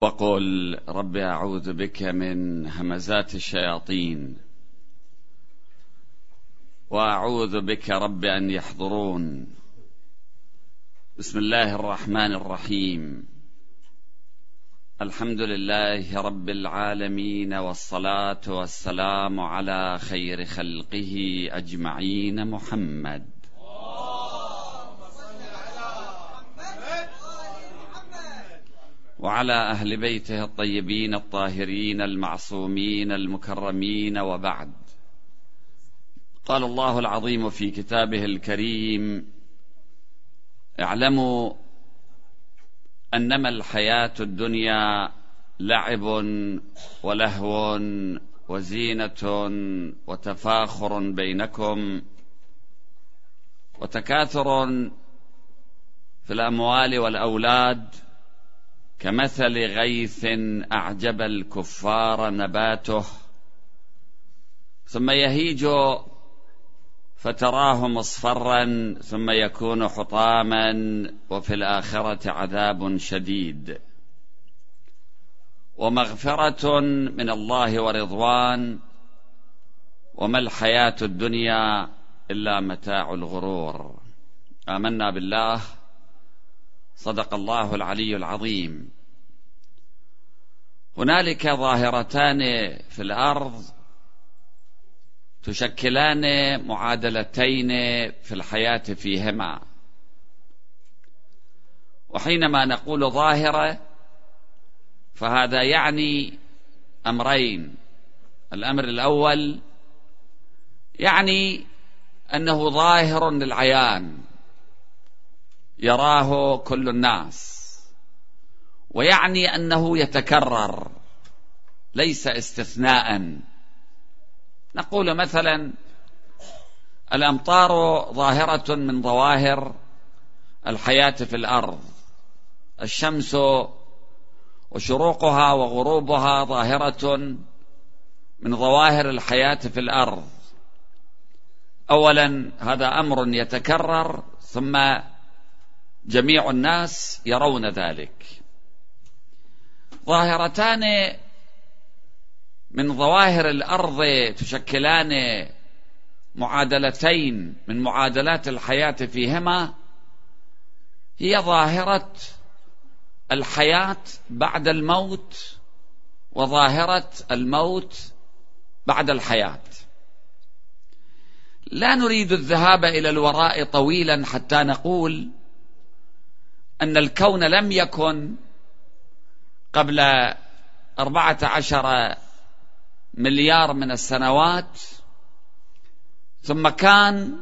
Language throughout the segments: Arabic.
وقل رب أعوذ بك من همزات الشياطين وأعوذ بك رب أن يحضرون. بسم الله الرحمن الرحيم. الحمد لله رب العالمين والصلاة والسلام على خير خلقه أجمعين. محمد. وعلى أهل بيته الطيبين الطاهرين المعصومين المكرمين وبعد. قال الله العظيم في كتابه الكريم اعلموا أنما الحياة الدنيا لعب ولهو وزينة وتفاخر بينكم وتكاثر في الأموال والأولاد كمثل غيث أعجب الكفار نباته ثم يهيج فتراه مصفرا ثم يكون حطاما وفي الآخرة عذاب شديد. ومغفرة من الله ورضوان وما الحياة الدنيا إلا متاع الغرور. آمنا بالله. صدق الله العلي العظيم. هنالك ظاهرتان في الأرض تشكلان معادلتين في الحياة فيهما. وحينما نقول ظاهرة فهذا يعني أمرين. الأمر الأول يعني أنه ظاهر للعيان. يراه كل الناس. ويعني أنه يتكرر ليس استثناء. نقول مثلا الأمطار ظاهرة من ظواهر الحياة في الأرض. الشمس وشروقها وغروبها ظاهرة من ظواهر الحياة في الأرض. اولا هذا أمر يتكرر ثم جميع الناس يرون ذلك. ظاهرتان من ظواهر الأرض تشكلان معادلتين من معادلات الحياة فيهما. هي ظاهرة الحياة بعد الموت وظاهرة الموت بعد الحياة. لا نريد الذهاب إلى الوراء طويلا حتى نقول أن الكون لم يكن قبل أربعة عشر مليار من السنوات ثم كان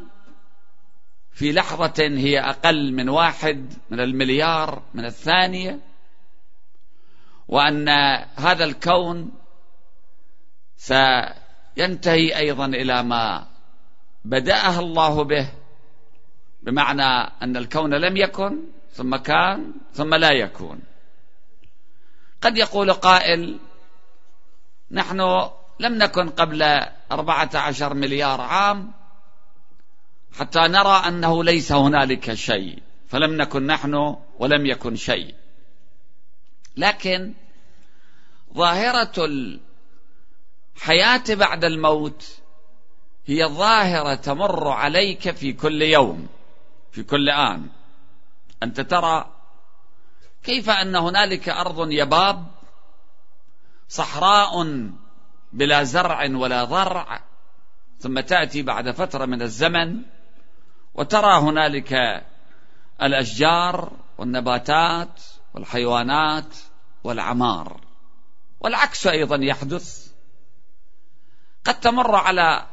في لحظة هي أقل من واحد من المليار من الثانية وأن هذا الكون سينتهي أيضا إلى ما بدأها الله به بمعنى أن الكون لم يكن ثم كان ثم لا يكون. قد يقول قائل نحن لم نكن قبل أربعة عشر مليار عام حتى نرى أنه ليس هنالك شيء فلم نكن نحن ولم يكن شيء. لكن ظاهرة الحياة بعد الموت هي ظاهرة تمر عليك في كل يوم في كل آن. أنت ترى كيف أن هنالك أرض يباب صحراء بلا زرع ولا ضرع ثم تأتي بعد فترة من الزمن وترى هنالك الأشجار والنباتات والحيوانات والعمار. والعكس أيضا يحدث. قد تمر على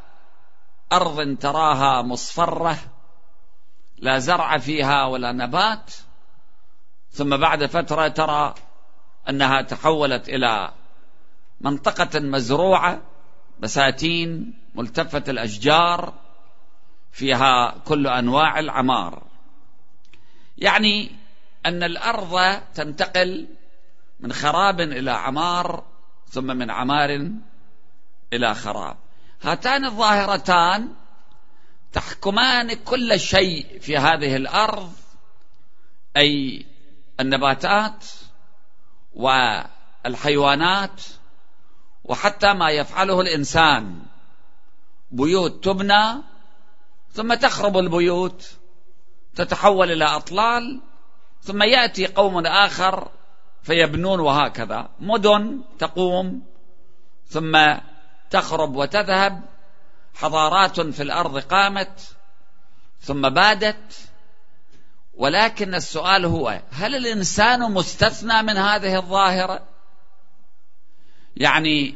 أرض تراها مصفرة لا زرع فيها ولا نبات. ثم بعد فترة ترى أنها تحولت إلى منطقة مزروعة بساتين ملتفة الأشجار فيها كل أنواع العمار. يعني أن الأرض تنتقل من خراب إلى عمار ثم من عمار إلى خراب. هاتان الظاهرتان تحكمان كل شيء في هذه الأرض أي النباتات الحيوانات وحتى ما يفعله الإنسان. بيوت تبنى ثم تخرب البيوت تتحول إلى أطلال ثم يأتي قوم آخر فيبنون وهكذا. مدن تقوم ثم تخرب وتذهب. حضارات في الأرض قامت ثم بادت ولكن السؤال هو هل الإنسان مستثنى من هذه الظاهرة؟ يعني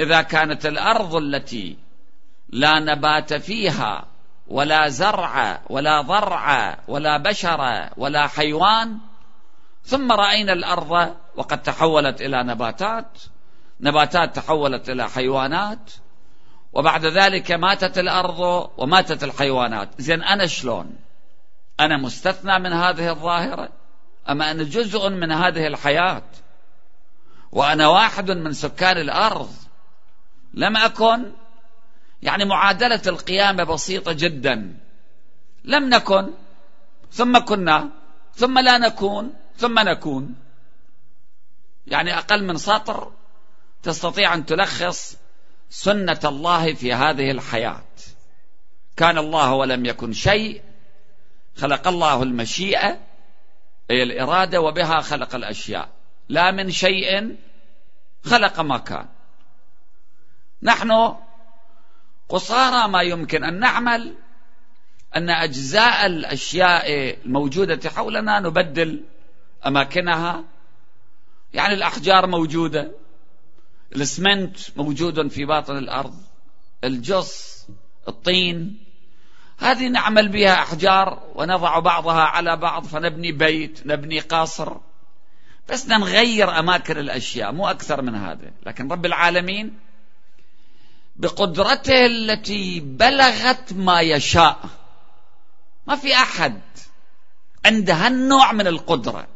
إذا كانت الأرض التي لا نبات فيها ولا زرع ولا ضرع ولا بشر ولا حيوان ثم رأينا الأرض وقد تحولت إلى نباتات نباتات تحولت إلى حيوانات وبعد ذلك ماتت الأرض وماتت الحيوانات. زين أنا شلون؟ أنا مستثنى من هذه الظاهرة؟ اما أنا جزء من هذه الحياة؟ وأنا واحد من سكان الأرض؟ لم أكن. يعني معادلة القيامة بسيطة جدا. لم نكن. ثم كنا. ثم لا نكون. ثم نكون. يعني أقل من سطر تستطيع أن تلخص سنة الله في هذه الحياة. كان الله ولم يكن شيء خلق الله المشيئة أي الإرادة وبها خلق الأشياء. لا من شيء خلق ما كان نحن قصارى ما يمكن أن نعمل أن أجزاء الأشياء الموجودة حولنا نبدل أماكنها. يعني الأحجار موجودة. الاسمنت موجود في باطن الأرض الجص الطين. هذه نعمل بها أحجار ونضع بعضها على بعض فنبني بيت نبني قصر. بس نغير أماكن الأشياء مو أكثر من هذا لكن رب العالمين بقدرته التي بلغت ما يشاء. ما في أحد عنده هالنوع من القدرة.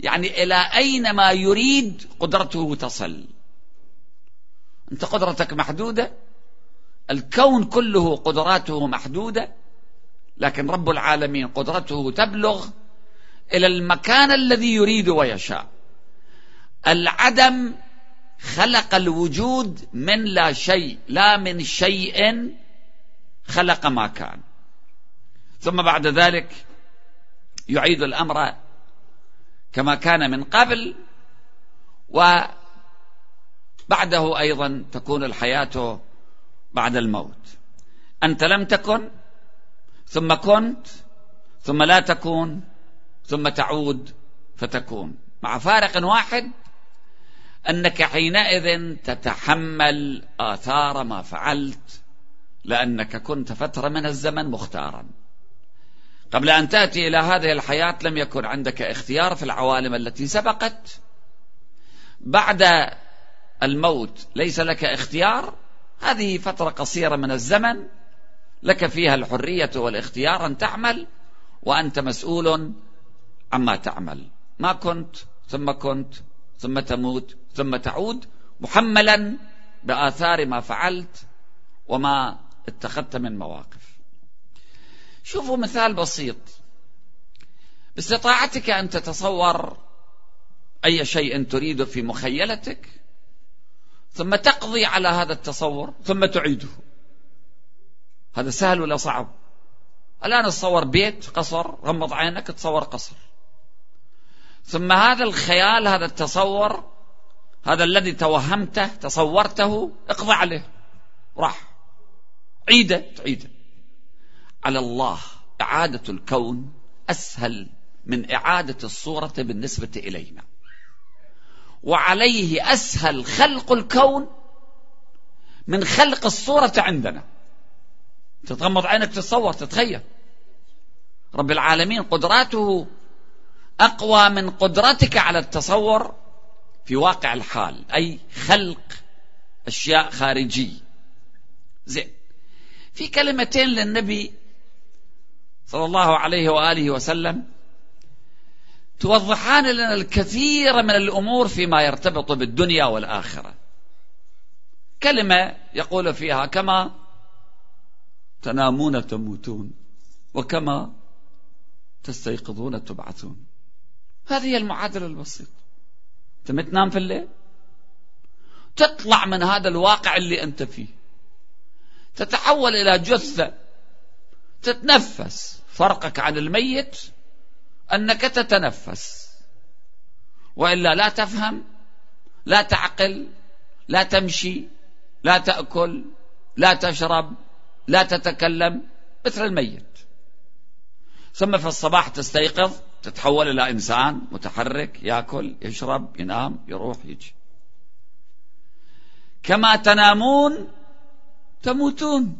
يعني إلى أين ما يريد قدرته تصل. أنت قدرتك محدودة؟ الكون كله قدراته محدودة لكن رب العالمين قدرته تبلغ إلى المكان الذي يريد ويشاء. العدم خلق الوجود من لا شيء لا من شيء خلق ما كان. ثم بعد ذلك يعيد الأمر كما كان من قبل وبعده أيضا تكون الحياة بعد الموت. أنت لم تكن ثم كنت ثم لا تكون ثم تعود فتكون. مع فارق واحد أنك حينئذ تتحمل آثار ما فعلت لأنك كنت فترة من الزمن مختارا. قبل أن تأتي إلى هذه الحياة لم يكن عندك اختيار في العوالم التي سبقت. بعد الموت ليس لك اختيار هذه فترة قصيرة من الزمن لك فيها الحرية والاختيار أن تعمل وأنت مسؤول عما تعمل. ما كنت ثم كنت ثم تموت ثم تعود محملا بآثار ما فعلت وما اتخذت من مواقف. شوفوا مثال بسيط. باستطاعتك أن تتصور أي شيء تريد في مخيلتك ثم تقضي على هذا التصور ثم تعيده. هذا سهل ولا صعب؟ الآن تصور بيت قصر غمض عينك تصور قصر. ثم هذا الخيال هذا التصور هذا الذي توهمته تصورته اقضى عليه. راح. عيده تعيده. على الله إعادة الكون أسهل من إعادة الصورة بالنسبة إلينا. وعليه أسهل خلق الكون من خلق الصورة عندنا. تتغمض عينك تتصور تتخيل. رب العالمين قدراته أقوى من قدرتك على التصور في واقع الحال أي خلق أشياء خارجية زين. في كلمتين للنبي صلى الله عليه وآله وسلم توضحان لنا الكثير من الأمور فيما يرتبط بالدنيا والآخرة. كلمة يقول فيها كما تنامون تموتون وكما تستيقظون تبعثون. هذه هي المعادله البسيطة. أنت تنام في الليل؟ تطلع من هذا الواقع اللي أنت فيه. تتحول إلى جثة. تتنفس فرقك عن الميت. أنك تتنفس. وإلا لا تفهم لا تعقل لا تمشي لا تأكل لا تشرب لا تتكلم مثل الميت. ثم في الصباح تستيقظ تتحول إلى إنسان متحرك يأكل يشرب ينام يروح يجي. كما تنامون تموتون.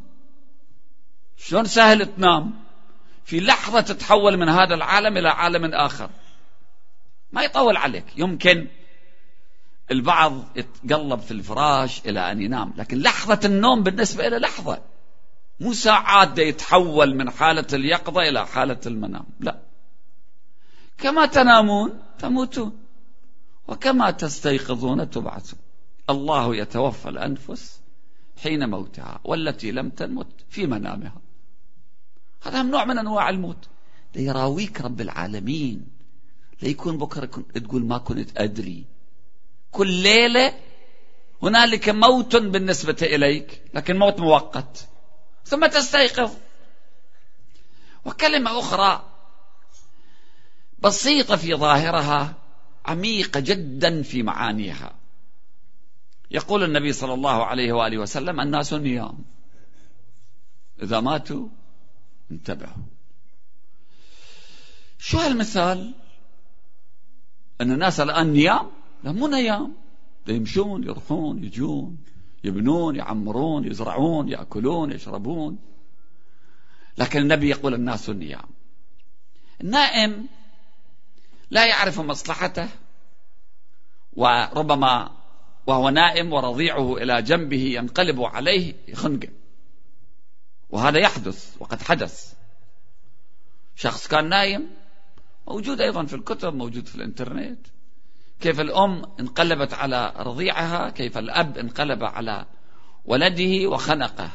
شلون سهل تنام؟ في لحظة تتحول من هذا العالم إلى عالم آخر. ما يطول عليك. يمكن البعض يتقلب في الفراش إلى أن ينام. لكن لحظة النوم بالنسبة إلى لحظة. مو ساعات يتحول من حالة اليقظة إلى حالة المنام. لا. كما تنامون تموتون. وكما تستيقظون تبعثون. الله يتوفى الأنفس حين موتها والتي لم تمت في منامها. هذا نوع من أنواع الموت. ليراويك رب العالمين. ليكون بكرة تقول ما كنت أدري. كل ليلة هنالك موت بالنسبة إليك لكن موت مؤقت. ثم تستيقظ. وكلمة أخرى بسيطة في ظاهرها عميقة جدا في معانيها. يقول النبي صلى الله عليه وآله وسلم الناس نيام. إذا ماتوا انتبهوا. شو هالمثال؟ أن الناس الآن نيام؟ لا مو نيام. يمشون يروحون يجون يبنون يعمرون يزرعون يأكلون يشربون. لكن النبي يقول الناس النيام النائم لا يعرف مصلحته وربما وهو نائم ورضيعه إلى جنبه ينقلب عليه يخنقه وهذا يحدث وقد حدث. شخص كان نايم موجود أيضا في الكتب موجود في الإنترنت. كيف الأم انقلبت على رضيعها؟ كيف الأب انقلب على ولده وخنقه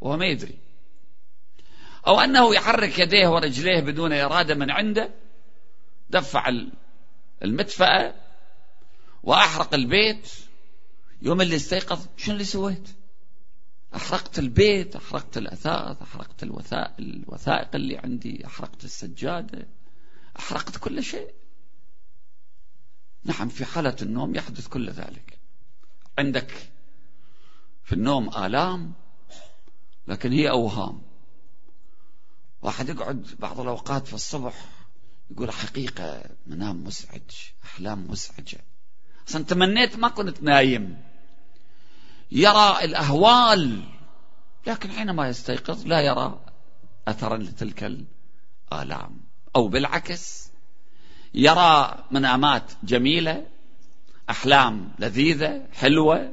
وهو ما يدري. أو أنه يحرك يديه ورجليه بدون إرادة من عنده دفع المدفأة وأحرق البيت. يوم اللي استيقظ شو اللي سويت؟ أحرقت البيت أحرقت الأثاث أحرقت الوثائق, الوثائق اللي عندي أحرقت السجادة أحرقت كل شيء. نعم في حالة النوم يحدث كل ذلك. عندك في النوم آلام لكن هي أوهام. واحد يقعد بعض الأوقات في الصبح يقول حقيقة منام مزعج أحلام مزعجة أصلا تمنيت ما كنت نايم. يرى الأهوال لكن حينما يستيقظ لا يرى أثرا لتلك الآلام. أو بالعكس يرى منامات جميلة أحلام لذيذة حلوة.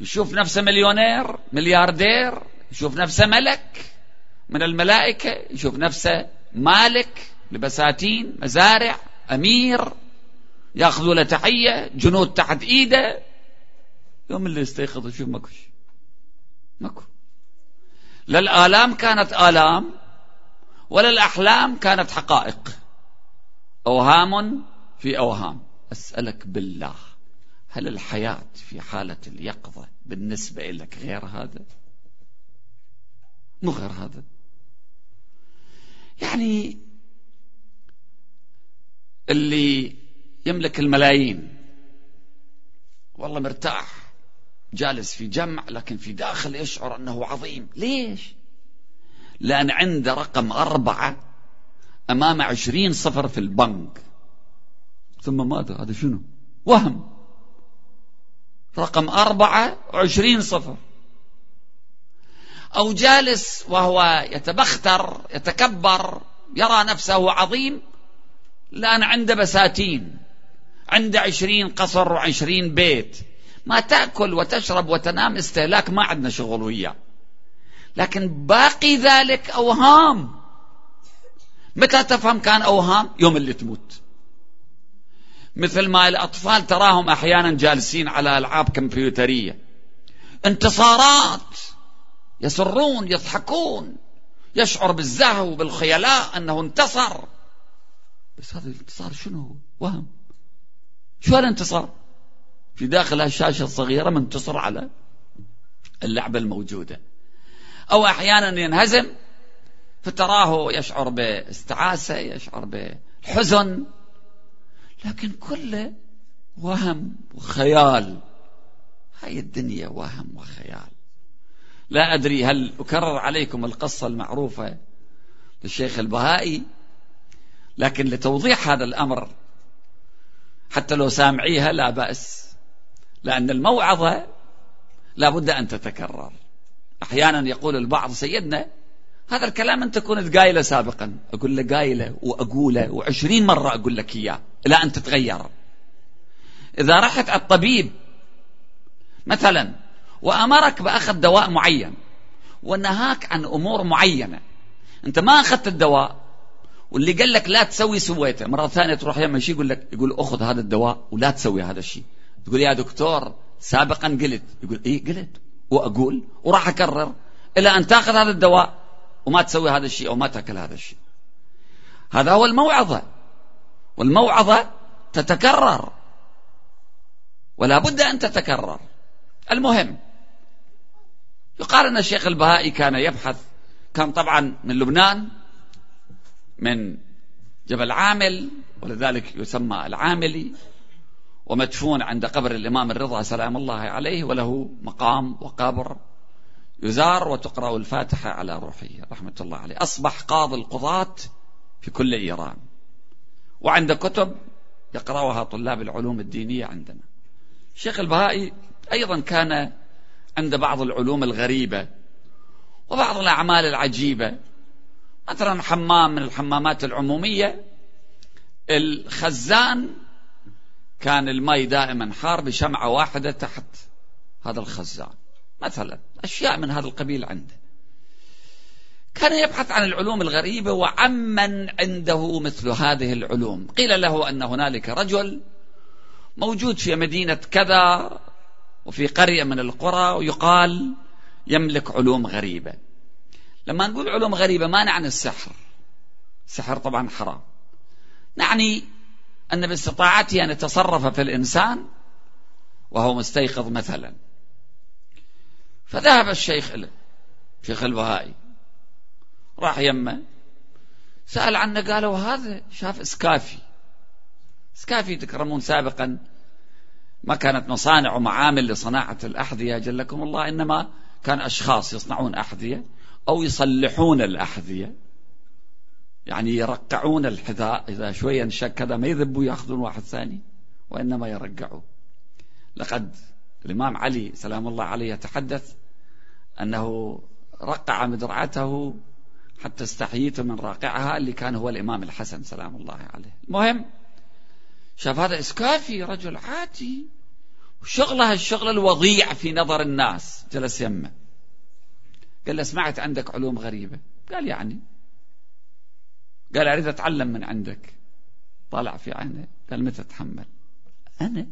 يشوف نفسه مليونير ملياردير يشوف نفسه ملك من الملائكة يشوف نفسه مالك لبساتين مزارع أمير يأخذ له تحية جنود تحت إيده. يوم اللي يستيقظ يشوف ماكو ماكو. لا الآلام كانت آلام ولا الأحلام كانت حقائق. أوهام في أوهام. أسألك بالله هل الحياة في حالة اليقظة بالنسبة لك غير هذا؟ مو غير هذا. يعني اللي يملك الملايين والله مرتاح. جالس في جمع لكن في داخل يشعر أنه عظيم. ليش؟ لأن عنده رقم أربعة أمام عشرين صفر في البنك. ثم ماذا هذا شنو؟ وهم. رقم أربعة وعشرين صفر. أو جالس وهو يتبختر يتكبر يرى نفسه عظيم لأن عنده بساتين. عنده عشرين قصر وعشرين بيت. ما تأكل وتشرب وتنام استهلاك ما عندنا شغل وياه. لكن باقي ذلك أوهام. متى تفهم كان أوهام؟ يوم اللي تموت. مثل ما الأطفال تراهم أحيانا جالسين على ألعاب كمبيوترية. انتصارات. يسرون يضحكون. يشعر بالزهو بالخيلاء أنه انتصر. بس هذا الانتصار شنو وهم. شو هالانتصار في داخل هالشاشة الصغيرة منتصر على اللعبة الموجودة. أو أحيانا ينهزم فتراه يشعر باستعاسة يشعر بالحزن لكن كله وهم وخيال هاي الدنيا وهم وخيال. لا أدري هل أكرر عليكم القصة المعروفة للشيخ البهائي لكن لتوضيح هذا الأمر حتى لو سامعيها لا بأس. لأن الموعظة لا بد أن تتكرر. أحيانا يقول البعض سيدنا هذا الكلام أنت كنت قايله سابقا. أقول له قايله وأقوله وعشرين مرة أقول لك إياه إلى أن تتغير. إذا رحت الطبيب مثلا وأمرك بأخذ دواء معين ونهاك عن أمور معينة أنت ما أخذت الدواء واللي قال لك لا تسوي سويته مرة ثانية تروح يم شيء يقول لك يقول أخذ هذا الدواء ولا تسوي هذا الشيء. تقول يا دكتور سابقا قلت. يقول إيه قلت؟ وأقول وراح أكرر إلى أن تأخذ هذا الدواء وما تسوي هذا الشيء أو ما تأكل هذا الشيء. هذا هو الموعظة. والموعظة تتكرر. ولا بد أن تتكرر. المهم يقال أن الشيخ البهائي كان يبحث كان طبعا من لبنان من جبل عامل ولذلك يسمى العاملي. ومدفون عند قبر الإمام الرضا سلام الله عليه وله مقام وقبر يزار وتقرأ الفاتحة على روحه رحمة الله عليه. أصبح قاضي القضاة في كل إيران. وعند كتب يقرأها طلاب العلوم الدينية عندنا. الشيخ البهائي أيضا كان عند بعض العلوم الغريبة وبعض الأعمال العجيبة. مثلا حمام من الحمامات العمومية الخزان كان الماء دائما حار بشمعة واحدة تحت هذا الخزان. مثلا أشياء من هذا القبيل عنده. كان يبحث عن العلوم الغريبة وعمن عنده مثل هذه العلوم. قيل له أن هنالك رجل موجود في مدينة كذا وفي قرية من القرى ويقال يملك علوم غريبة. لما نقول علوم غريبة ما نعني السحر. السحر طبعا حرام. نعني أن باستطاعته أن يتصرف في الإنسان وهو مستيقظ مثلا. فذهب الشيخ له شيخ البهائي راح يمه سأل عنه قالوا هذا شاف إسكافي. إسكافي تكرمون سابقا ما كانت مصانع ومعامل لصناعة الأحذية. جلكم الله إنما كان أشخاص يصنعون أحذية أو يصلحون الأحذية. يعني يرقعون الحذاء. إذا شوية انشك كذا ما يذبوا يأخذون واحد ثاني وإنما يرقعوا. لقد الإمام علي سلام الله عليه يتحدث أنه رقع مدرعته حتى استحييت من راقعها اللي كان هو الإمام الحسن سلام الله عليه. المهم شاف هذا إسكافي رجل عادي وشغله الشغل الوضيع في نظر الناس جلس يمه. قال له سمعت عندك علوم غريبة؟ قال يعني قال أريد أتعلم من عندك. طالع في عينه قال متى تتحمل؟ أنا؟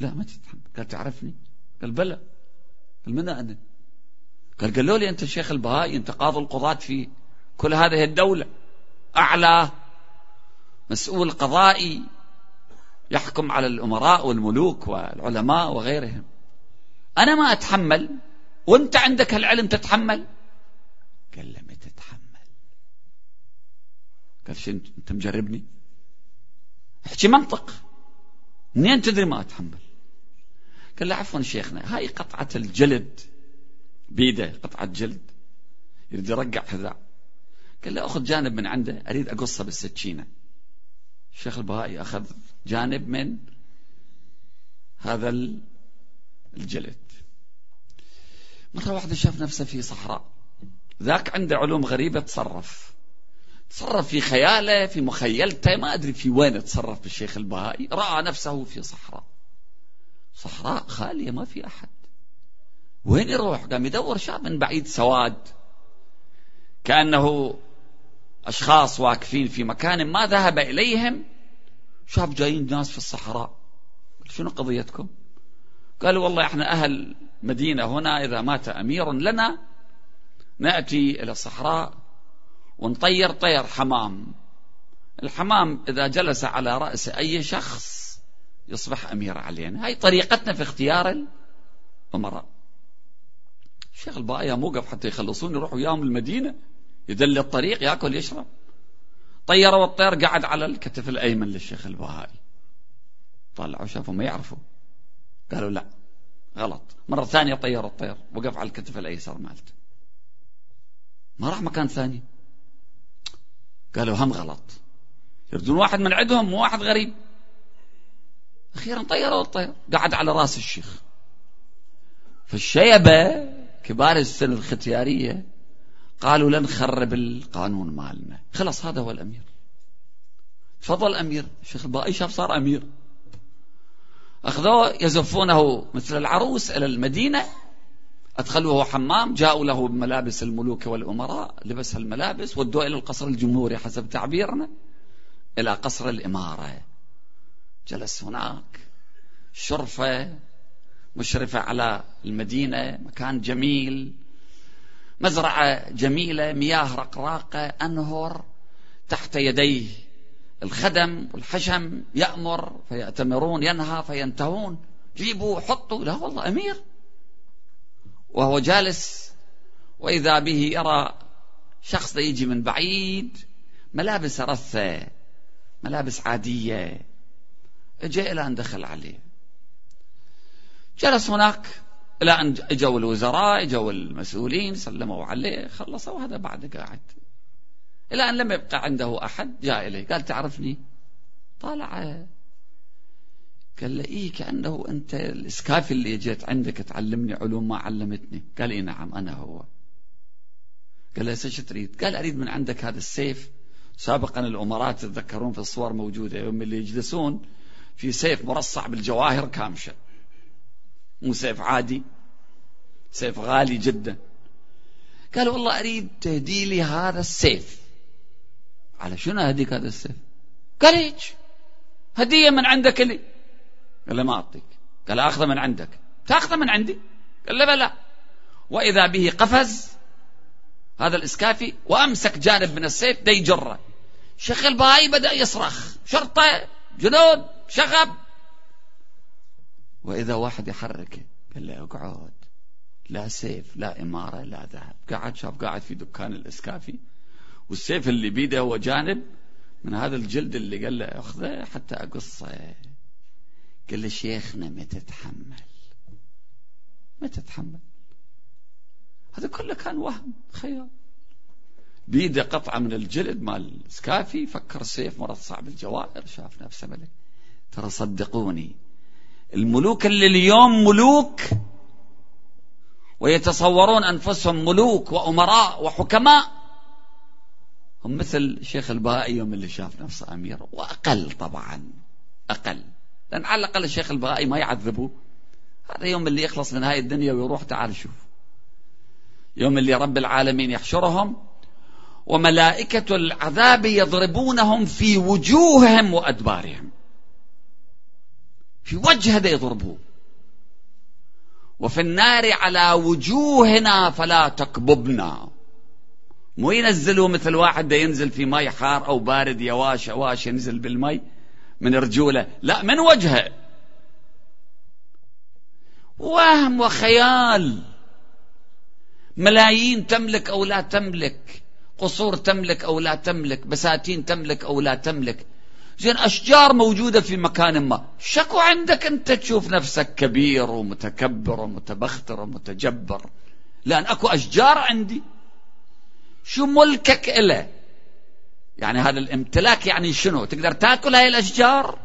لا ما تتحمل. قال تعرفني؟ قال بلى. قال من أنا؟ قال قالوا لي أنت الشيخ البهائي أنت قاضي القضاة في كل هذه الدولة. أعلى مسؤول قضائي يحكم على الأمراء والملوك والعلماء وغيرهم. أنا ما أتحمل. وأنت عندك هالعلم تتحمل؟ قال له قال أنت مجربني؟ احكي منطق. منين تدري ما أتحمل؟ قال له عفوا شيخنا هاي قطعة الجلد. بيده قطعة جلد. يريد يرقع حذاء قال له أخذ جانب من عنده أريد أقصه بالسكينة. الشيخ البهائي أخذ جانب من هذا الجلد. مرة واحدة شاف نفسه في صحراء. ذاك عنده علوم غريبة تصرف. تصرف في خياله في مخيلته ما أدري في وين تصرف بالشيخ البهائي. رأى نفسه في صحراء. صحراء خالية ما في أحد. وين يروح؟ قام يدور شاف من بعيد سواد. كأنه أشخاص واقفين في مكان ما ذهب إليهم. شاف جايين ناس في الصحراء. شنو قضيتكم؟ قالوا والله إحنا أهل مدينة هنا إذا مات أمير لنا نأتي إلى الصحراء. ونطير طير حمام. الحمام إذا جلس على رأس أي شخص يصبح أمير علينا. هاي طريقتنا في اختيار الأمراء. الشيخ الباية موقف حتى يخلصون يروحوا وياهم المدينة يدل الطريق ياكل يشرب. طيروا الطير قعد على الكتف الأيمن للشيخ البهائي طلعوا شافوا ما يعرفوا. قالوا لا غلط. مرة ثانية طير الطير وقف على الكتف الأيسر مالته. ما راح مكان ثاني. قالوا هم غلط. يردون واحد من عندهم مو واحد غريب. أخيرا طيروا الطير قعد على رأس الشيخ. فالشيبة كبار السن الختيارية قالوا لن نخرب القانون مالنا. خلص هذا هو الأمير. تفضل أمير. الشيخ البائي شاف صار أمير. أخذوه يزفونه مثل العروس إلى المدينة. أدخلوه حمام جاءوا له بملابس الملوك والأمراء لبس الملابس ودوه إلى القصر الجمهوري حسب تعبيرنا إلى قصر الإمارة. جلس هناك شرفة مشرفة على المدينة مكان جميل مزرعة جميلة مياه رقراقة أنهر تحت يديه الخدم والحشم يأمر فيأتمرون ينهى فينتهون جيبوا حطوا لا والله أمير. وهو جالس وإذا به يرى شخص يجي من بعيد ملابس رثة ملابس عادية جاء إلى أن دخل عليه. جلس هناك إلى أن اجوا الوزراء اجوا المسؤولين سلموا عليه خلصوا وهذا بعد قاعد. إلى أن لم يبقى عنده أحد جاء إليه قال تعرفني؟ طالع. قال له إيه كأنه أنت الإسكافي اللي جيت عندك تعلمني علوم ما علمتني. قال إيه نعم أنا هو. قال له إيش تريد؟ قال أريد من عندك هذا السيف. سابقا الأمراء تتذكرون في الصور موجودة يوم اللي يجلسون في سيف مرصع بالجواهر كامشة. مو سيف عادي سيف غالي جدا. قال والله أريد تهدي لي هذا السيف. على شنو أهديك هذا السيف؟ قال هيك هدية من عندك لي. قال له ما أعطيك. قال أخذه من عندك. تأخذه من عندي. قال له بلى. وإذا به قفز هذا الإسكافي وأمسك جانب من السيف يجره. شيخ الباي بدأ يصرخ. شرطة جنود شغب. وإذا واحد يحركه قال له اقعد. لا سيف لا إمارة لا ذهب. قاعد شاف قاعد في دكان الإسكافي. والسيف اللي بيده هو جانب من هذا الجلد اللي قال له أخذه حتى أقصه. قال له شيخنا متى تتحمل. متى تتحمل. هذا كله كان وهم خيال بيده قطعة من الجلد مال سكافي فكر سيف مرصع بالجواهر شاف نفسه ملك. ترى صدقوني. الملوك اللي اليوم ملوك ويتصورون أنفسهم ملوك وأمراء وحكماء هم مثل شيخ البهائي يوم اللي شاف نفسه أمير وأقل طبعا أقل. لأن على الأقل الشيخ البهائي ما يعذبه. هذا يوم اللي يخلص من هاي الدنيا ويروح تعال شوف. يوم اللي رب العالمين يحشرهم وملائكة العذاب يضربونهم في وجوههم وأدبارهم. في وجه هذا يضربوه. وفي النار على وجوهنا فلا تكببنا. مو ينزلوا مثل واحد دا ينزل في مي حار أو بارد يواش يواش ينزل بالمي من رجوله. لا من وجهه. وهم وخيال. ملايين تملك أو لا تملك. قصور تملك أو لا تملك. بساتين تملك أو لا تملك. زين أشجار موجودة في مكان ما. شكو عندك أنت تشوف نفسك كبير ومتكبر ومتبختر ومتجبر؟ لأن أكو أشجار عندي. شو ملكك إله يعني هذا الامتلاك يعني شنو؟ تقدر تاكل هاي الأشجار؟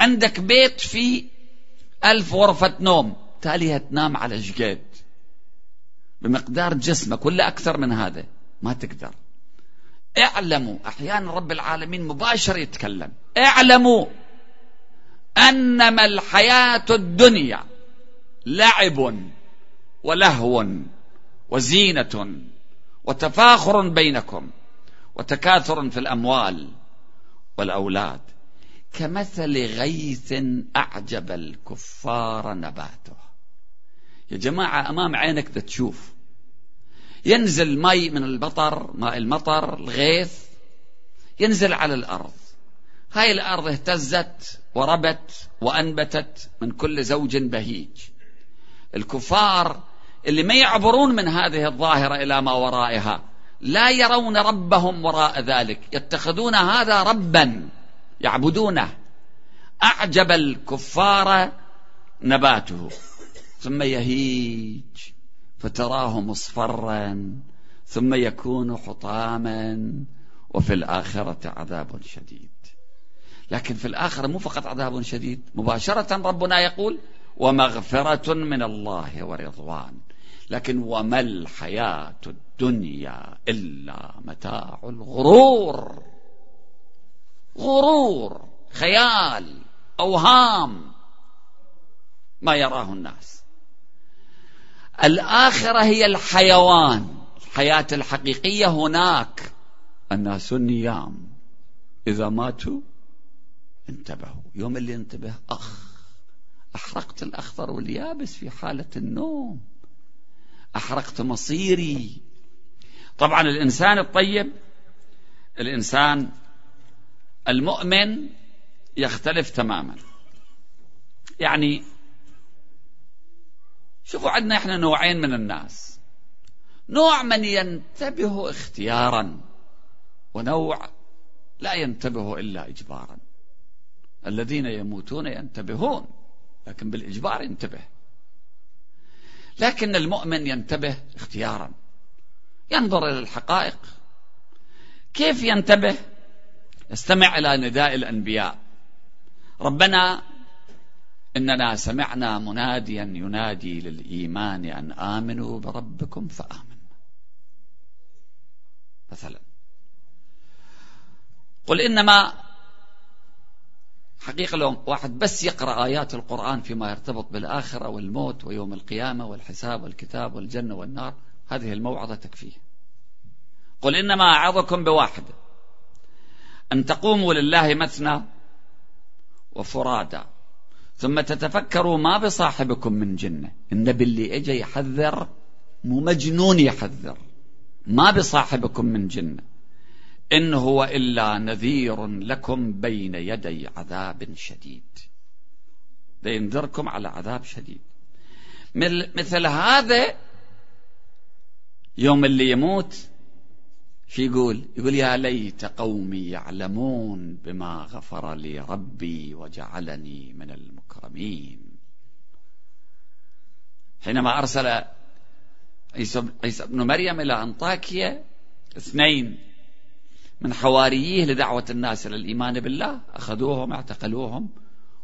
عندك بيت فيه ألف غرفة نوم تالي تنام على شقد بمقدار جسمك ولا أكثر من هذا؟ ما تقدر. اعلموا أحيانا رب العالمين مباشر يتكلم. اعلموا أنما الحياة الدنيا لعب ولهو وزينة وتفاخر بينكم. وتكاثر في الأموال والأولاد. كمثل غيث أعجب الكفار نباته. يا جماعة أمام عينك تشوف ينزل ماء من المطر ماء المطر الغيث. ينزل على الأرض. هاي الأرض اهتزت وربت وأنبتت من كل زوج بهيج. الكفار اللي ما يعبرون من هذه الظاهرة إلى ما ورائها. لا يرون ربهم وراء ذلك. يتخذون هذا ربا يعبدونه. أعجب الكفار نباته. ثم يهيج فتراه مصفرا. ثم يكون حطاما. وفي الآخرة عذاب شديد. لكن في الآخرة مو فقط عذاب شديد. مباشرة ربنا يقول ومغفرة من الله ورضوان. لكن وما الحياة الدنيا إلا متاع الغرور. غرور خيال أوهام ما يراه الناس. الآخرة هي الحيوان. الحياة الحقيقية هناك. الناس النيام. إذا ماتوا انتبهوا. يوم اللي انتبه أخ أحرقت الأخضر واليابس في حالة النوم. أحرقت مصيري. طبعا الإنسان الطيب الإنسان المؤمن يختلف تماما. يعني شوفوا عندنا إحنا نوعين من الناس. نوع من ينتبه اختيارا ونوع لا ينتبه إلا اجبارا. الذين يموتون ينتبهون لكن بالإجبار ينتبه. لكن المؤمن ينتبه اختيارا. ينظر إلى الحقائق. كيف ينتبه؟ استمع إلى نداء الأنبياء. ربنا إننا سمعنا مناديا ينادي للإيمان أن آمنوا بربكم فامن مثلا. قل إنما حقيقة لو واحد بس يقرأ آيات القرآن فيما يرتبط بالآخرة والموت ويوم القيامة والحساب والكتاب والجنة والنار هذه الموعظة تكفيه. قل إنما أعظكم بواحد أن تقوموا لله مثنى وفرادى ثم تتفكروا ما بصاحبكم من جنة. النبي اللي اجى يحذر مو مجنون يحذر ما بصاحبكم من جنة. إن هو إلا نذير لكم بين يدي عذاب شديد. لينذركم على عذاب شديد. مثل هذا يوم اللي يموت شو يقول؟ يقول يا ليت قومي يعلمون بما غفر لي ربي وجعلني من المكرمين. حينما أرسل عيسى بن مريم إلى أنطاكيا اثنين من حوارييه لدعوة الناس إلى الإيمان بالله أخذوهم اعتقلوهم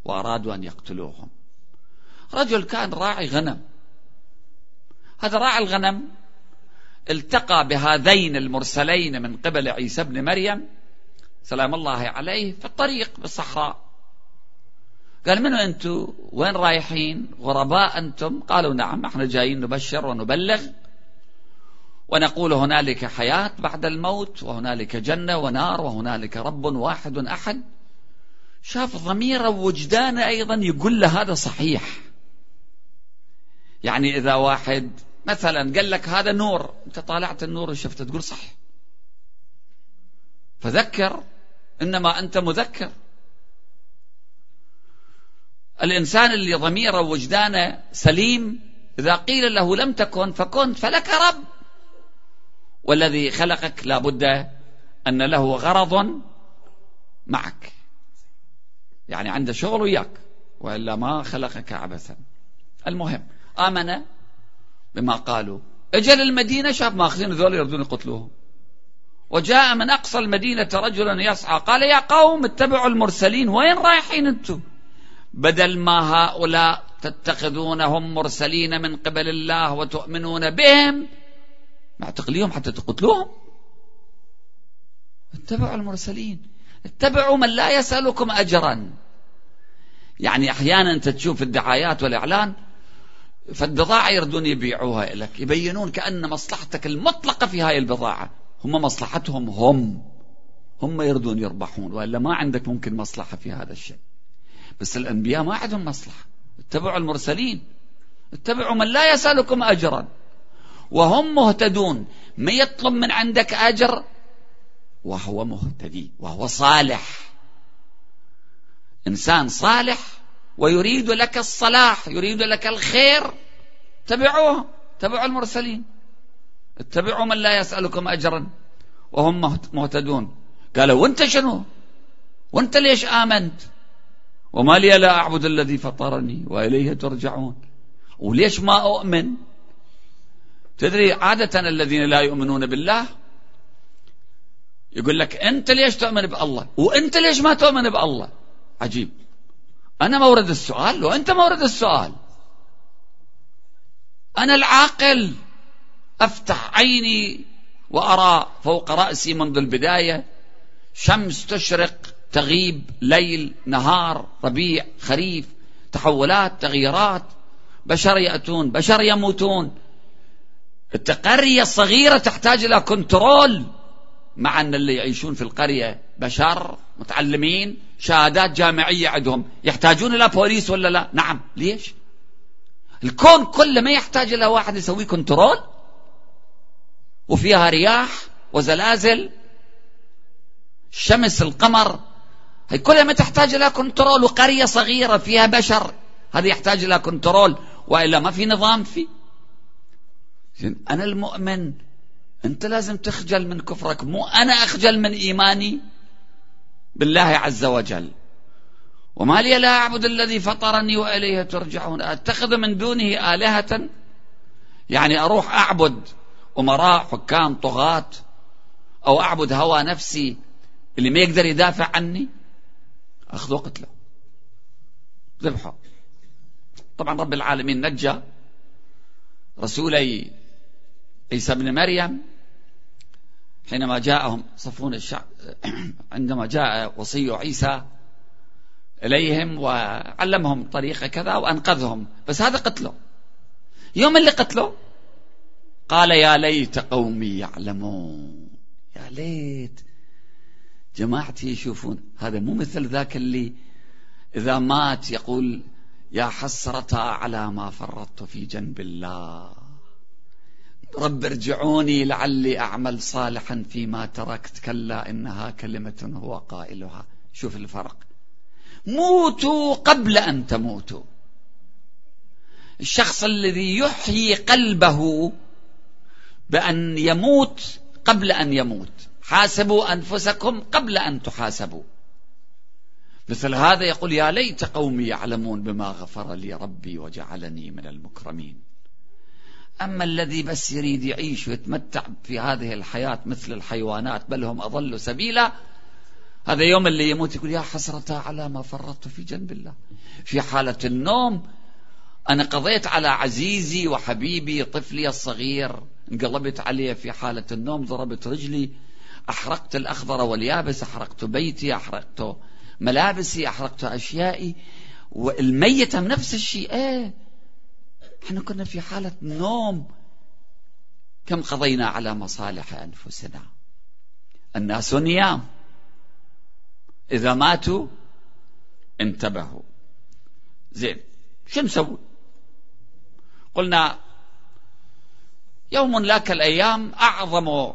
وأرادوا أن يقتلوهم. رجل كان راعي غنم. هذا راعي الغنم التقى بهذين المرسلين من قبل عيسى بن مريم سلام الله عليه في الطريق بالصحراء. قال منو أنتم وين رايحين؟ غرباء أنتم؟ قالوا نعم إحنا جايين نبشر ونبلغ. ونقول هنالك حياة بعد الموت وهنالك جنة ونار وهنالك رب واحد أحد. شاف ضميره ووجدانه أيضا يقول له هذا صحيح. يعني إذا واحد مثلا قال لك هذا نور أنت طالعت النور وشفته تقول صح. فذكر إنما أنت مذكر. الإنسان اللي ضميره ووجدانه سليم إذا قيل له لم تكن فكنت فلك رب. والذي خلقك لا بد أن له غرض معك. يعني عنده شغل وياك وإلا ما خلقك عبثا. المهم آمن بما قالوا. أجل المدينة شاف ماخذين ذول يردون يقتلوهم. وجاء من أقصى المدينة رجلا يسعى قال يا قوم اتبعوا المرسلين وين رايحين أنتم؟ بدل ما هؤلاء تتخذونهم مرسلين من قبل الله وتؤمنون بهم معتقليهم حتى تقتلوهم. اتبعوا المرسلين. اتبعوا من لا يسألكم أجرا. يعني أحيانا أنت تشوف الدعايات والإعلان فالبضاعة يردون يبيعوها لك يبينون كأن مصلحتك المطلقة في هاي البضاعة. هم مصلحتهم هم. هم يردون يربحون وإلا ما عندك ممكن مصلحة في هذا الشيء. بس الأنبياء ما عندهم مصلحة. اتبعوا المرسلين. اتبعوا من لا يسألكم أجرا. وهم مهتدون. ما يطلب من عندك أجر؟ وهو مهتدي وهو صالح. إنسان صالح ويريد لك الصلاح يريد لك الخير. تبعوه تبعوا المرسلين. اتبعوا من لا يسألكم أجرا. وهم مهتدون. قالوا وأنت شنو؟ وأنت ليش آمنت؟ وما لي لا أعبد الذي فطرني وإليه ترجعون. وليش ما أؤمن؟ تدري عادة الذين لا يؤمنون بالله يقول لك أنت ليش تؤمن بالله؟ وأنت ليش ما تؤمن بالله؟ عجيب. أنا مورد السؤال وأنت مورد السؤال. أنا العاقل. أفتح عيني وأرى فوق رأسي منذ البداية شمس تشرق تغيب ليل نهار ربيع خريف تحولات تغييرات بشر يأتون بشر يموتون. القرية الصغيرة تحتاج إلى control مع أن اللي يعيشون في القرية بشر متعلمين شهادات جامعية عندهم. يحتاجون إلى بوليس ولا لا؟ نعم. ليش؟ الكون كله ما يحتاج إلى واحد يسوي control وفيها رياح وزلازل الشمس القمر هي كلها ما تحتاج إلى control وقرية صغيرة فيها بشر هذا يحتاج إلى كنترول وإلا ما في نظام فيه أنا المؤمن. أنت لازم تخجل من كفرك. مو أنا أخجل من إيماني بالله عز وجل. وما لي لا أعبد الذي فطرني وإليه ترجعون. أتخذ من دونه آلهة؟ يعني أروح أعبد أمراء حكام طغاة أو أعبد هوى نفسي اللي ما يقدر يدافع عني؟ أخذوا قتله ذبحه. طبعا رب العالمين نجى رسولي عيسى بن مريم حينما جاءهم صفون الشعب عندما جاء وصي عيسى إليهم وعلمهم طريقة كذا وأنقذهم. بس هذا قتله. يوم اللي قتله؟ قال يا ليت قومي يعلمون. يا ليت جماعتي يشوفون. هذا مو مثل ذاك اللي إذا مات يقول يا حسرة على ما فرطت في جنب الله. رب ارجعوني لعلي أعمل صالحا فيما تركت كلا إنها كلمة هو قائلها. شوف الفرق. موتوا قبل أن تموتوا. الشخص الذي يحيي قلبه بأن يموت قبل أن يموت. حاسبوا أنفسكم قبل أن تحاسبوا. مثل هذا يقول يا ليت قومي يعلمون بما غفر لي ربي وجعلني من المكرمين. أما الذي بس يريد يعيش ويتمتع في هذه الحياة مثل الحيوانات بل هم أضل سبيلا هذا يوم اللي يموت يقول يا حسرة على ما فرطت في جنب الله. في حالة النوم أنا قضيت على عزيزي وحبيبي طفلي الصغير انقلبت عليه في حالة النوم ضربت رجلي أحرقت الأخضر واليابس أحرقت بيتي أحرقت ملابسي أحرقت أشيائي والميتة نفس الشيء. إيه إحنا كنا في حالة نوم. كم قضينا على مصالح أنفسنا؟ الناس نيام. إذا ماتوا انتبهوا. زين شو نسوي؟ قلنا يوم لا كالأيام أعظم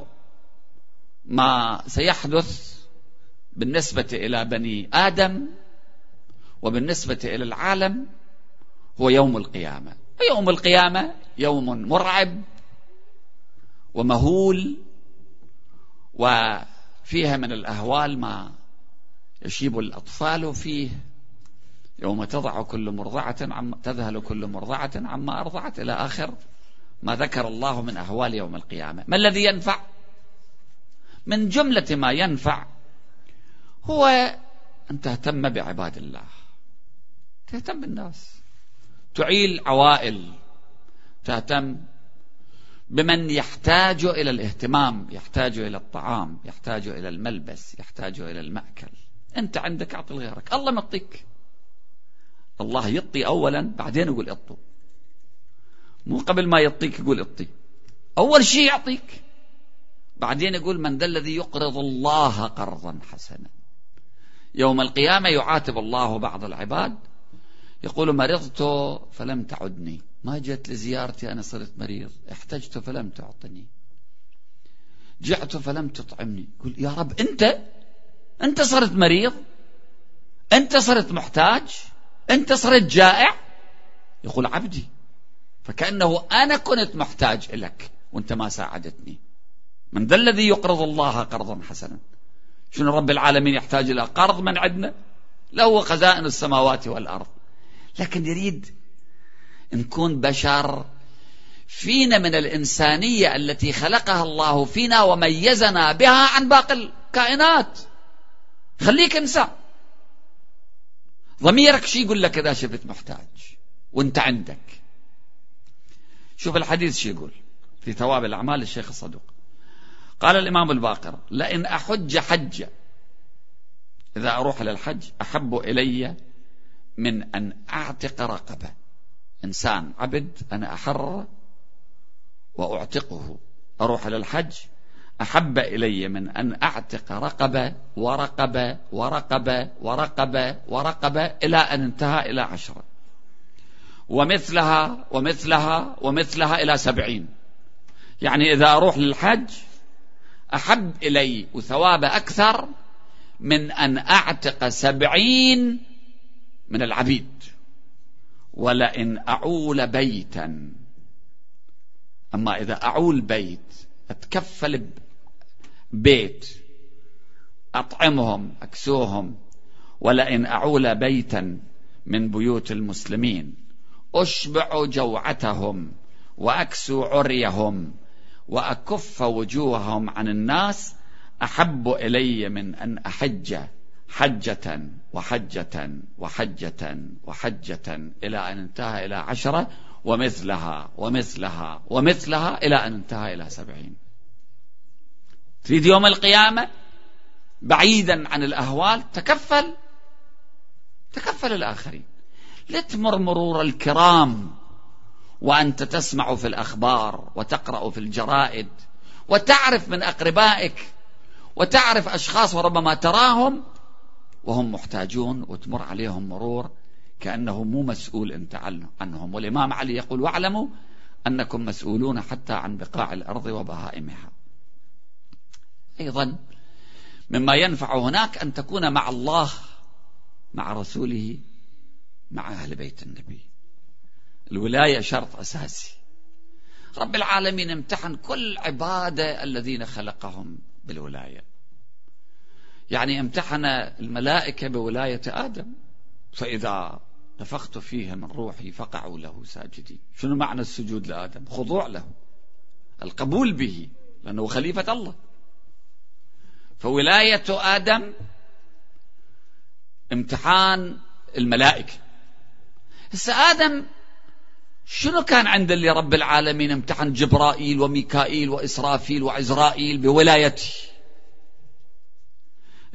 ما سيحدث بالنسبة إلى بني آدم وبالنسبة إلى العالم هو يوم القيامة. ويوم القيامة يوم مرعب ومهول وفيها من الأهوال ما يشيب الأطفال فيه. يوم تضع كل مرضعة عم تذهل كل مرضعة عما أرضعت إلى آخر ما ذكر الله من أهوال يوم القيامة. ما الذي ينفع؟ من جملة ما ينفع هو أن تهتم بعباد الله. تهتم بالناس. تعيل عوائل تهتم بمن يحتاج إلى الاهتمام يحتاج إلى الطعام يحتاج إلى الملبس يحتاج إلى المأكل. أنت عندك أعطي لغيرك. الله معطيك الله يعطي أولا بعدين يقول اعطوا مو قبل ما يعطيك يقول اعطي أول شيء يعطيك. بعدين يقول من ذا الذي يقرض الله قرضا حسنا. يوم القيامة يعاتب الله بعض العباد يقول مرضت فلم تعدني. ما جت لزيارتي أنا صرت مريض. احتجت فلم تعطني. جعت فلم تطعمني. يقول يا رب أنت؟ أنت صرت مريض؟ أنت صرت محتاج؟ أنت صرت جائع؟ يقول عبدي فكأنه أنا كنت محتاج إليك وأنت ما ساعدتني. من ذا الذي يقرض الله قرضا حسنا؟ شنو رب العالمين يحتاج إلى قرض من عندنا؟ له خزائن السماوات والأرض. لكن يريد نكون بشر فينا من الإنسانية التي خلقها الله فينا وميزنا بها عن باقي الكائنات. خليك إنسان. ضميرك شي يقول لك إذا شفت محتاج وانت عندك. شوف الحديث شو يقول في ثواب الأعمال الشيخ الصدوق. قال الإمام الباقر لئن أحج حجة إذا أروح للحج أحب إلي من أن أعتق رقبة. إنسان عبد أنا أحرر وأعتقه. أروح للحج أحب إلي من أن أعتق رقبة ورقبة ورقبة ورقبة ورقبة إلى أن انتهى إلى عشرة. ومثلها ومثلها ومثلها إلى سبعين. يعني إذا أروح للحج أحب إلي وثواب أكثر من أن أعتق سبعين من العبيد. ولئن أعول بيتا أما إذا أعول بيت أتكفل بيت أطعمهم أكسوهم. ولئن أعول بيتا من بيوت المسلمين أشبع جوعتهم وأكسو عريهم وأكف وجوههم عن الناس أحب إلي من أن أحج. حجة وحجة وحجة وحجة إلى أن انتهى إلى عشرة ومثلها ومثلها ومثلها إلى أن انتهى إلى سبعين. تريد يوم القيامة بعيدا عن الأهوال تكفل تكفل الآخرين. لتمر مرور الكرام وأنت تسمع في الأخبار وتقرأ في الجرائد وتعرف من أقربائك وتعرف أشخاص وربما تراهم وهم محتاجون وتمر عليهم مرور كأنه مو مسؤول أنت عنهم. والإمام علي يقول واعلموا أنكم مسؤولون حتى عن بقاع الأرض وبهائمها. أيضا مما ينفع هناك أن تكون مع الله مع رسوله مع أهل بيت النبي. الولاية شرط أساسي. رب العالمين امتحن كل عبادة الذين خلقهم بالولاية. يعني امتحن الملائكة بولاية آدم. فإذا نفخت فيه من روحي فقعوا له ساجدين. شنو معنى السجود لآدم؟ خضوع له. القبول به لأنه خليفة الله. فولاية آدم امتحان الملائكة. هسه آدم شنو كان عند اللي رب العالمين امتحن جبرائيل وميكائيل وإسرافيل وعزرائيل بولايته؟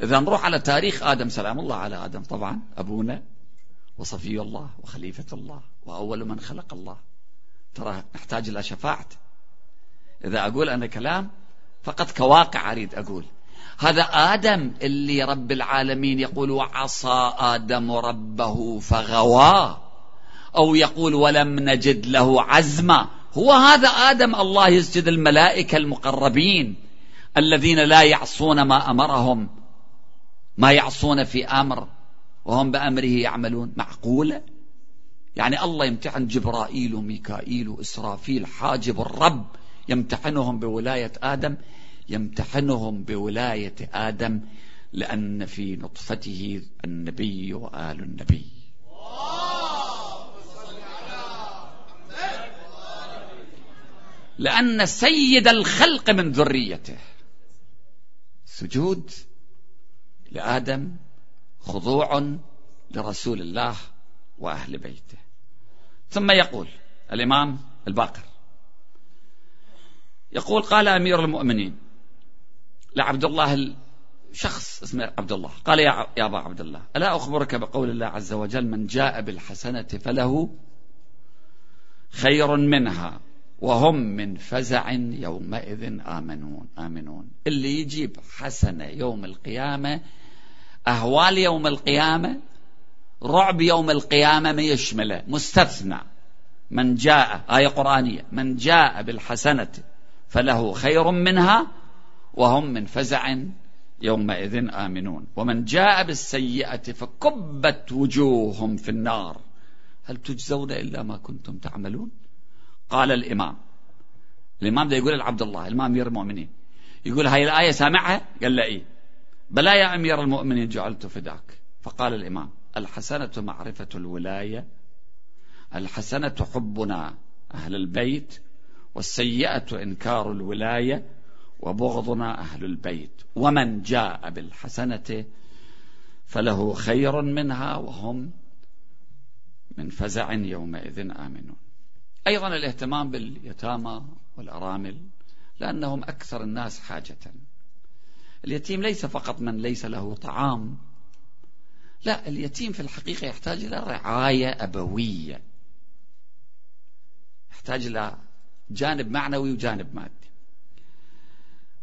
إذا نروح على تاريخ آدم سلام الله على آدم. طبعا أبونا وصفي الله وخليفة الله وأول من خلق الله. ترى نحتاج إلى شفاعته إذا أقول أنا كلام فقط كواقع أريد أقول. هذا آدم اللي رب العالمين يقول وعصى آدم ربه فغوى أو يقول ولم نجد له عزما. هو هذا آدم الله يسجد الملائكة المقربين الذين لا يعصون ما أمرهم. ما يعصون في أمر وهم بأمره يعملون معقولة يعني الله يمتحن جبرائيل وميكائيل وإسرافيل حاجب الرب يمتحنهم بولاية آدم يمتحنهم بولاية آدم لأن في نطفته النبي وآل النبي. لأن سيد الخلق من ذريته. سجود لآدم خضوع لرسول الله وأهل بيته. ثم يقول الإمام الباقر يقول قال أمير المؤمنين لعبد الله شخص اسمه عبد الله. قال يا يا أبا عبد الله ألا أخبرك بقول الله عز وجل من جاء بالحسنة فله خير منها وهم من فزع يومئذ آمنون آمنون. اللي يجيب حسنة يوم القيامة أهوال يوم القيامة رعب يوم القيامة ما يشمله مستثنى. من جاء آية قرآنية من جاء بالحسنة فله خير منها وهم من فزع يومئذ آمنون. ومن جاء بالسيئة فكبت وجوههم في النار. هل تجزون إلا ما كنتم تعملون؟ قال الإمام. الإمام ده يقول لعبد الله الإمام أمير المؤمنين يقول هاي الآية سامعها؟ قال له إيه؟ بلى يا أمير المؤمنين جعلت فداك. فقال الإمام الحسنة معرفة الولاية الحسنة حبنا أهل البيت والسيئة إنكار الولاية وبغضنا أهل البيت. ومن جاء بالحسنة فله خير منها وهم من فزع يومئذ آمنون. أيضا الاهتمام باليتامى والأرامل لأنهم أكثر الناس حاجة. اليتيم ليس فقط من ليس له طعام. لا اليتيم في الحقيقة يحتاج إلى رعاية أبوية. يحتاج إلى جانب معنوي وجانب مادي.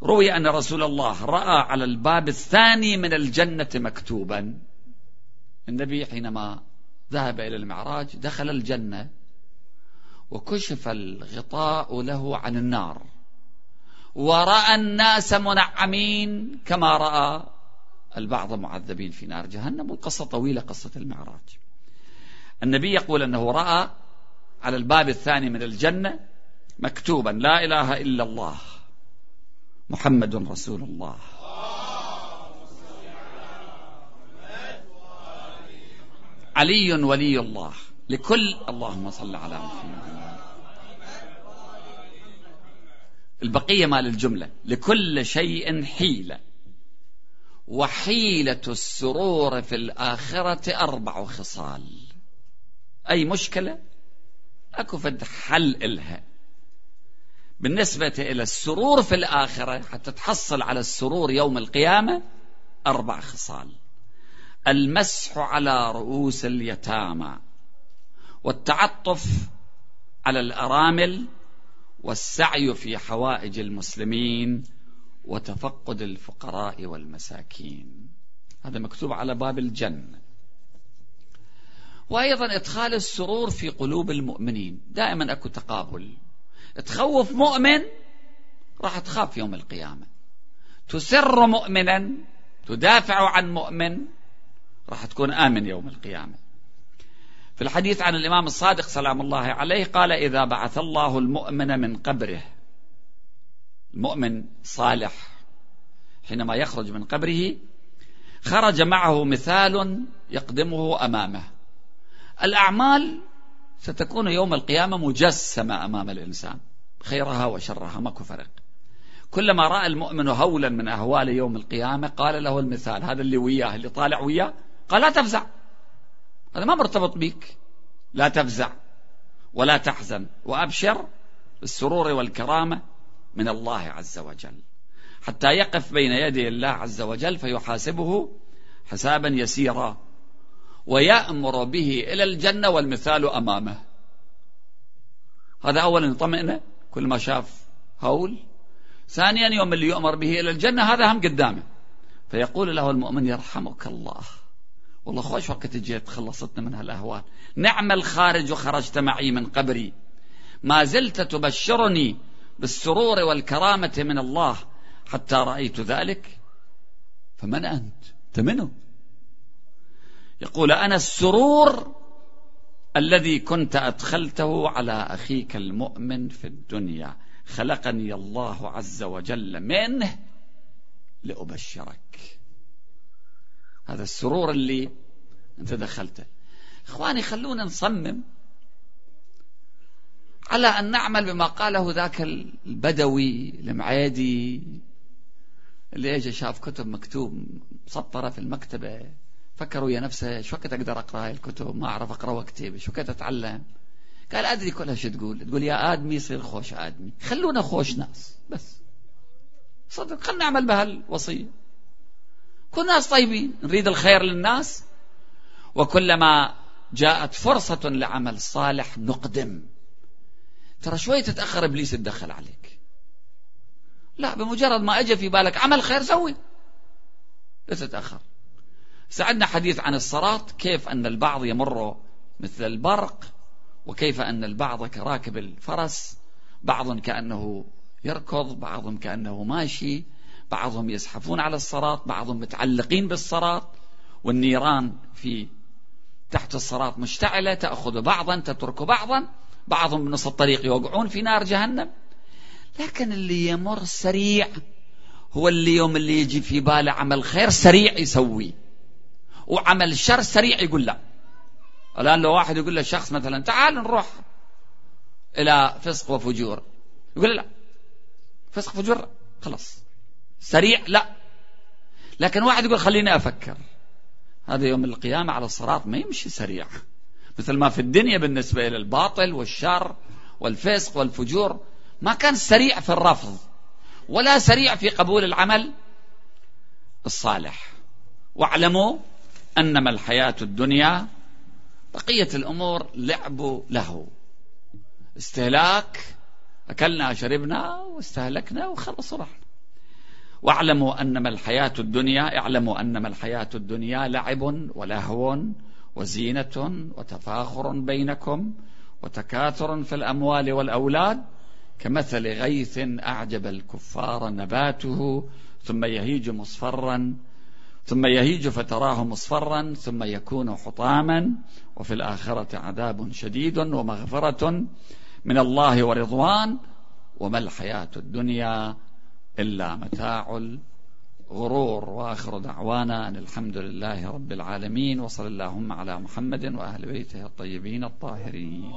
روي أن رسول الله رأى على الباب الثاني من الجنة مكتوبا. النبي حينما ذهب إلى المعراج دخل الجنة وكشف الغطاء له عن النار. ورأى الناس منعمين كما رأى البعض معذبين في نار جهنم والقصة طويلة قصة المعراج. النبي يقول أنه رأى على الباب الثاني من الجنة مكتوبا لا إله إلا الله محمد رسول الله. علي ولي الله لكل اللهم صل على محمد. البقية مال الجملة. لكل شيء حيلة. وحيلة السرور في الآخرة أربع خصال. أي مشكلة؟ أكو فد حل إلها. بالنسبة إلى السرور في الآخرة حتى تحصل على السرور يوم القيامة أربع خصال. المسح على رؤوس اليتامى. والتعطف على الأرامل والسعي في حوائج المسلمين وتفقد الفقراء والمساكين. هذا مكتوب على باب الجنة. وأيضا إدخال السرور في قلوب المؤمنين. دائما أكو تقابل. تخوف مؤمن راح تخاف يوم القيامة. تسر مؤمنا تدافع عن مؤمن راح تكون آمن يوم القيامة. في الحديث عن الإمام الصادق سلام الله عليه قال إذا بعث الله المؤمن من قبره المؤمن صالح حينما يخرج من قبره خرج معه مثال يقدمه أمامه. الأعمال ستكون يوم القيامة مجسمة أمام الإنسان خيرها وشرها ماكو فرق. كلما رأى المؤمن هولا من أهوال يوم القيامة قال له المثال هذا اللي وياه اللي طالع وياه قال لا تفزع. هذا ما مرتبط بك. لا تفزع ولا تحزن وأبشر بالسرور والكرامة من الله عز وجل. حتى يقف بين يدي الله عز وجل فيحاسبه حسابا يسيرا ويأمر به إلى الجنة والمثال أمامه. هذا أولا يطمئنه كل ما شاف هول. ثانيا يوم اللي يؤمر به إلى الجنة هذا هم قدامه. فيقول له المؤمن يرحمك الله. والله خوش وقت جيت خلصتنا من هالأهوال. نعم الخارج خرجت معي من قبري. ما زلت تبشرني بالسرور والكرامة من الله. حتى رأيت ذلك فمن أنت؟ أنت منه يقول أنا السرور الذي كنت أدخلته على أخيك المؤمن في الدنيا. خلقني الله عز وجل منه لأبشرك. هذا السرور اللي أنت دخلته. إخواني خلونا نصمم على أن نعمل بما قاله ذاك البدوي المعيدي اللي اجى شاف كتب مكتوب مسطرة في المكتبة. فكر ويا نفسه شو وقت أقدر أقرأ هاي الكتب؟ ما أعرف أقرأ وأكتب. شو وقت أتعلم؟ قال أدري كلها شو تقول. تقول يا آدمي يصير خوش آدمي. خلونا خوش ناس بس. صدق خلنا نعمل بهالوصية. كل ناس طيبين. نريد الخير للناس. وكلما جاءت فرصة لعمل صالح نقدم. ترى شوي تتأخر إبليس يتدخل عليك. لا بمجرد ما أجى في بالك عمل خير سوي. لا تتأخر. سعدنا حديث عن الصراط كيف أن البعض يمر مثل البرق وكيف أن البعض كراكب الفرس. بعض كأنه يركض بعض كأنه ماشي. بعضهم يزحفون على الصراط بعضهم متعلقين بالصراط والنيران في تحت الصراط مشتعلة تأخذ بعضا تترك بعضا بعضهم بنص الطريق يوقعون في نار جهنم. لكن اللي يمر سريع هو اللي يوم اللي يجي في باله عمل خير سريع يسوي. وعمل شر سريع يقول لا. الآن لو واحد يقول للشخص مثلا تعال نروح إلى فسق وفجور. يقول لا. فسق فجور خلاص. سريع؟ لا. لكن واحد يقول خليني أفكر. هذا يوم القيامة على الصراط ما يمشي سريع. مثل ما في الدنيا بالنسبة إلى الباطل والشر والفسق والفجور ما كان سريع في الرفض ولا سريع في قبول العمل الصالح. واعلموا أنما الحياة الدنيا بقية الأمور لعب له. استهلاك أكلنا شربنا واستهلكنا وخلص ورحنا واعلموا أنما الحياة الدنيا اعلموا أنما الحياة الدنيا لعب ولهو وزينة وتفاخر بينكم وتكاثر في الأموال والأولاد كمثل غيث أعجب الكفار نباته ثم يهيج مصفرا ثم يهيج فتراه مصفرا ثم يكون حطاما وفي الآخرة عذاب شديد ومغفرة من الله ورضوان وما الحياة الدنيا إلا متاع الغرور. وآخر دعوانا أن الحمد لله رب العالمين وصلى اللهم على محمد وأهل بيته الطيبين الطاهرين.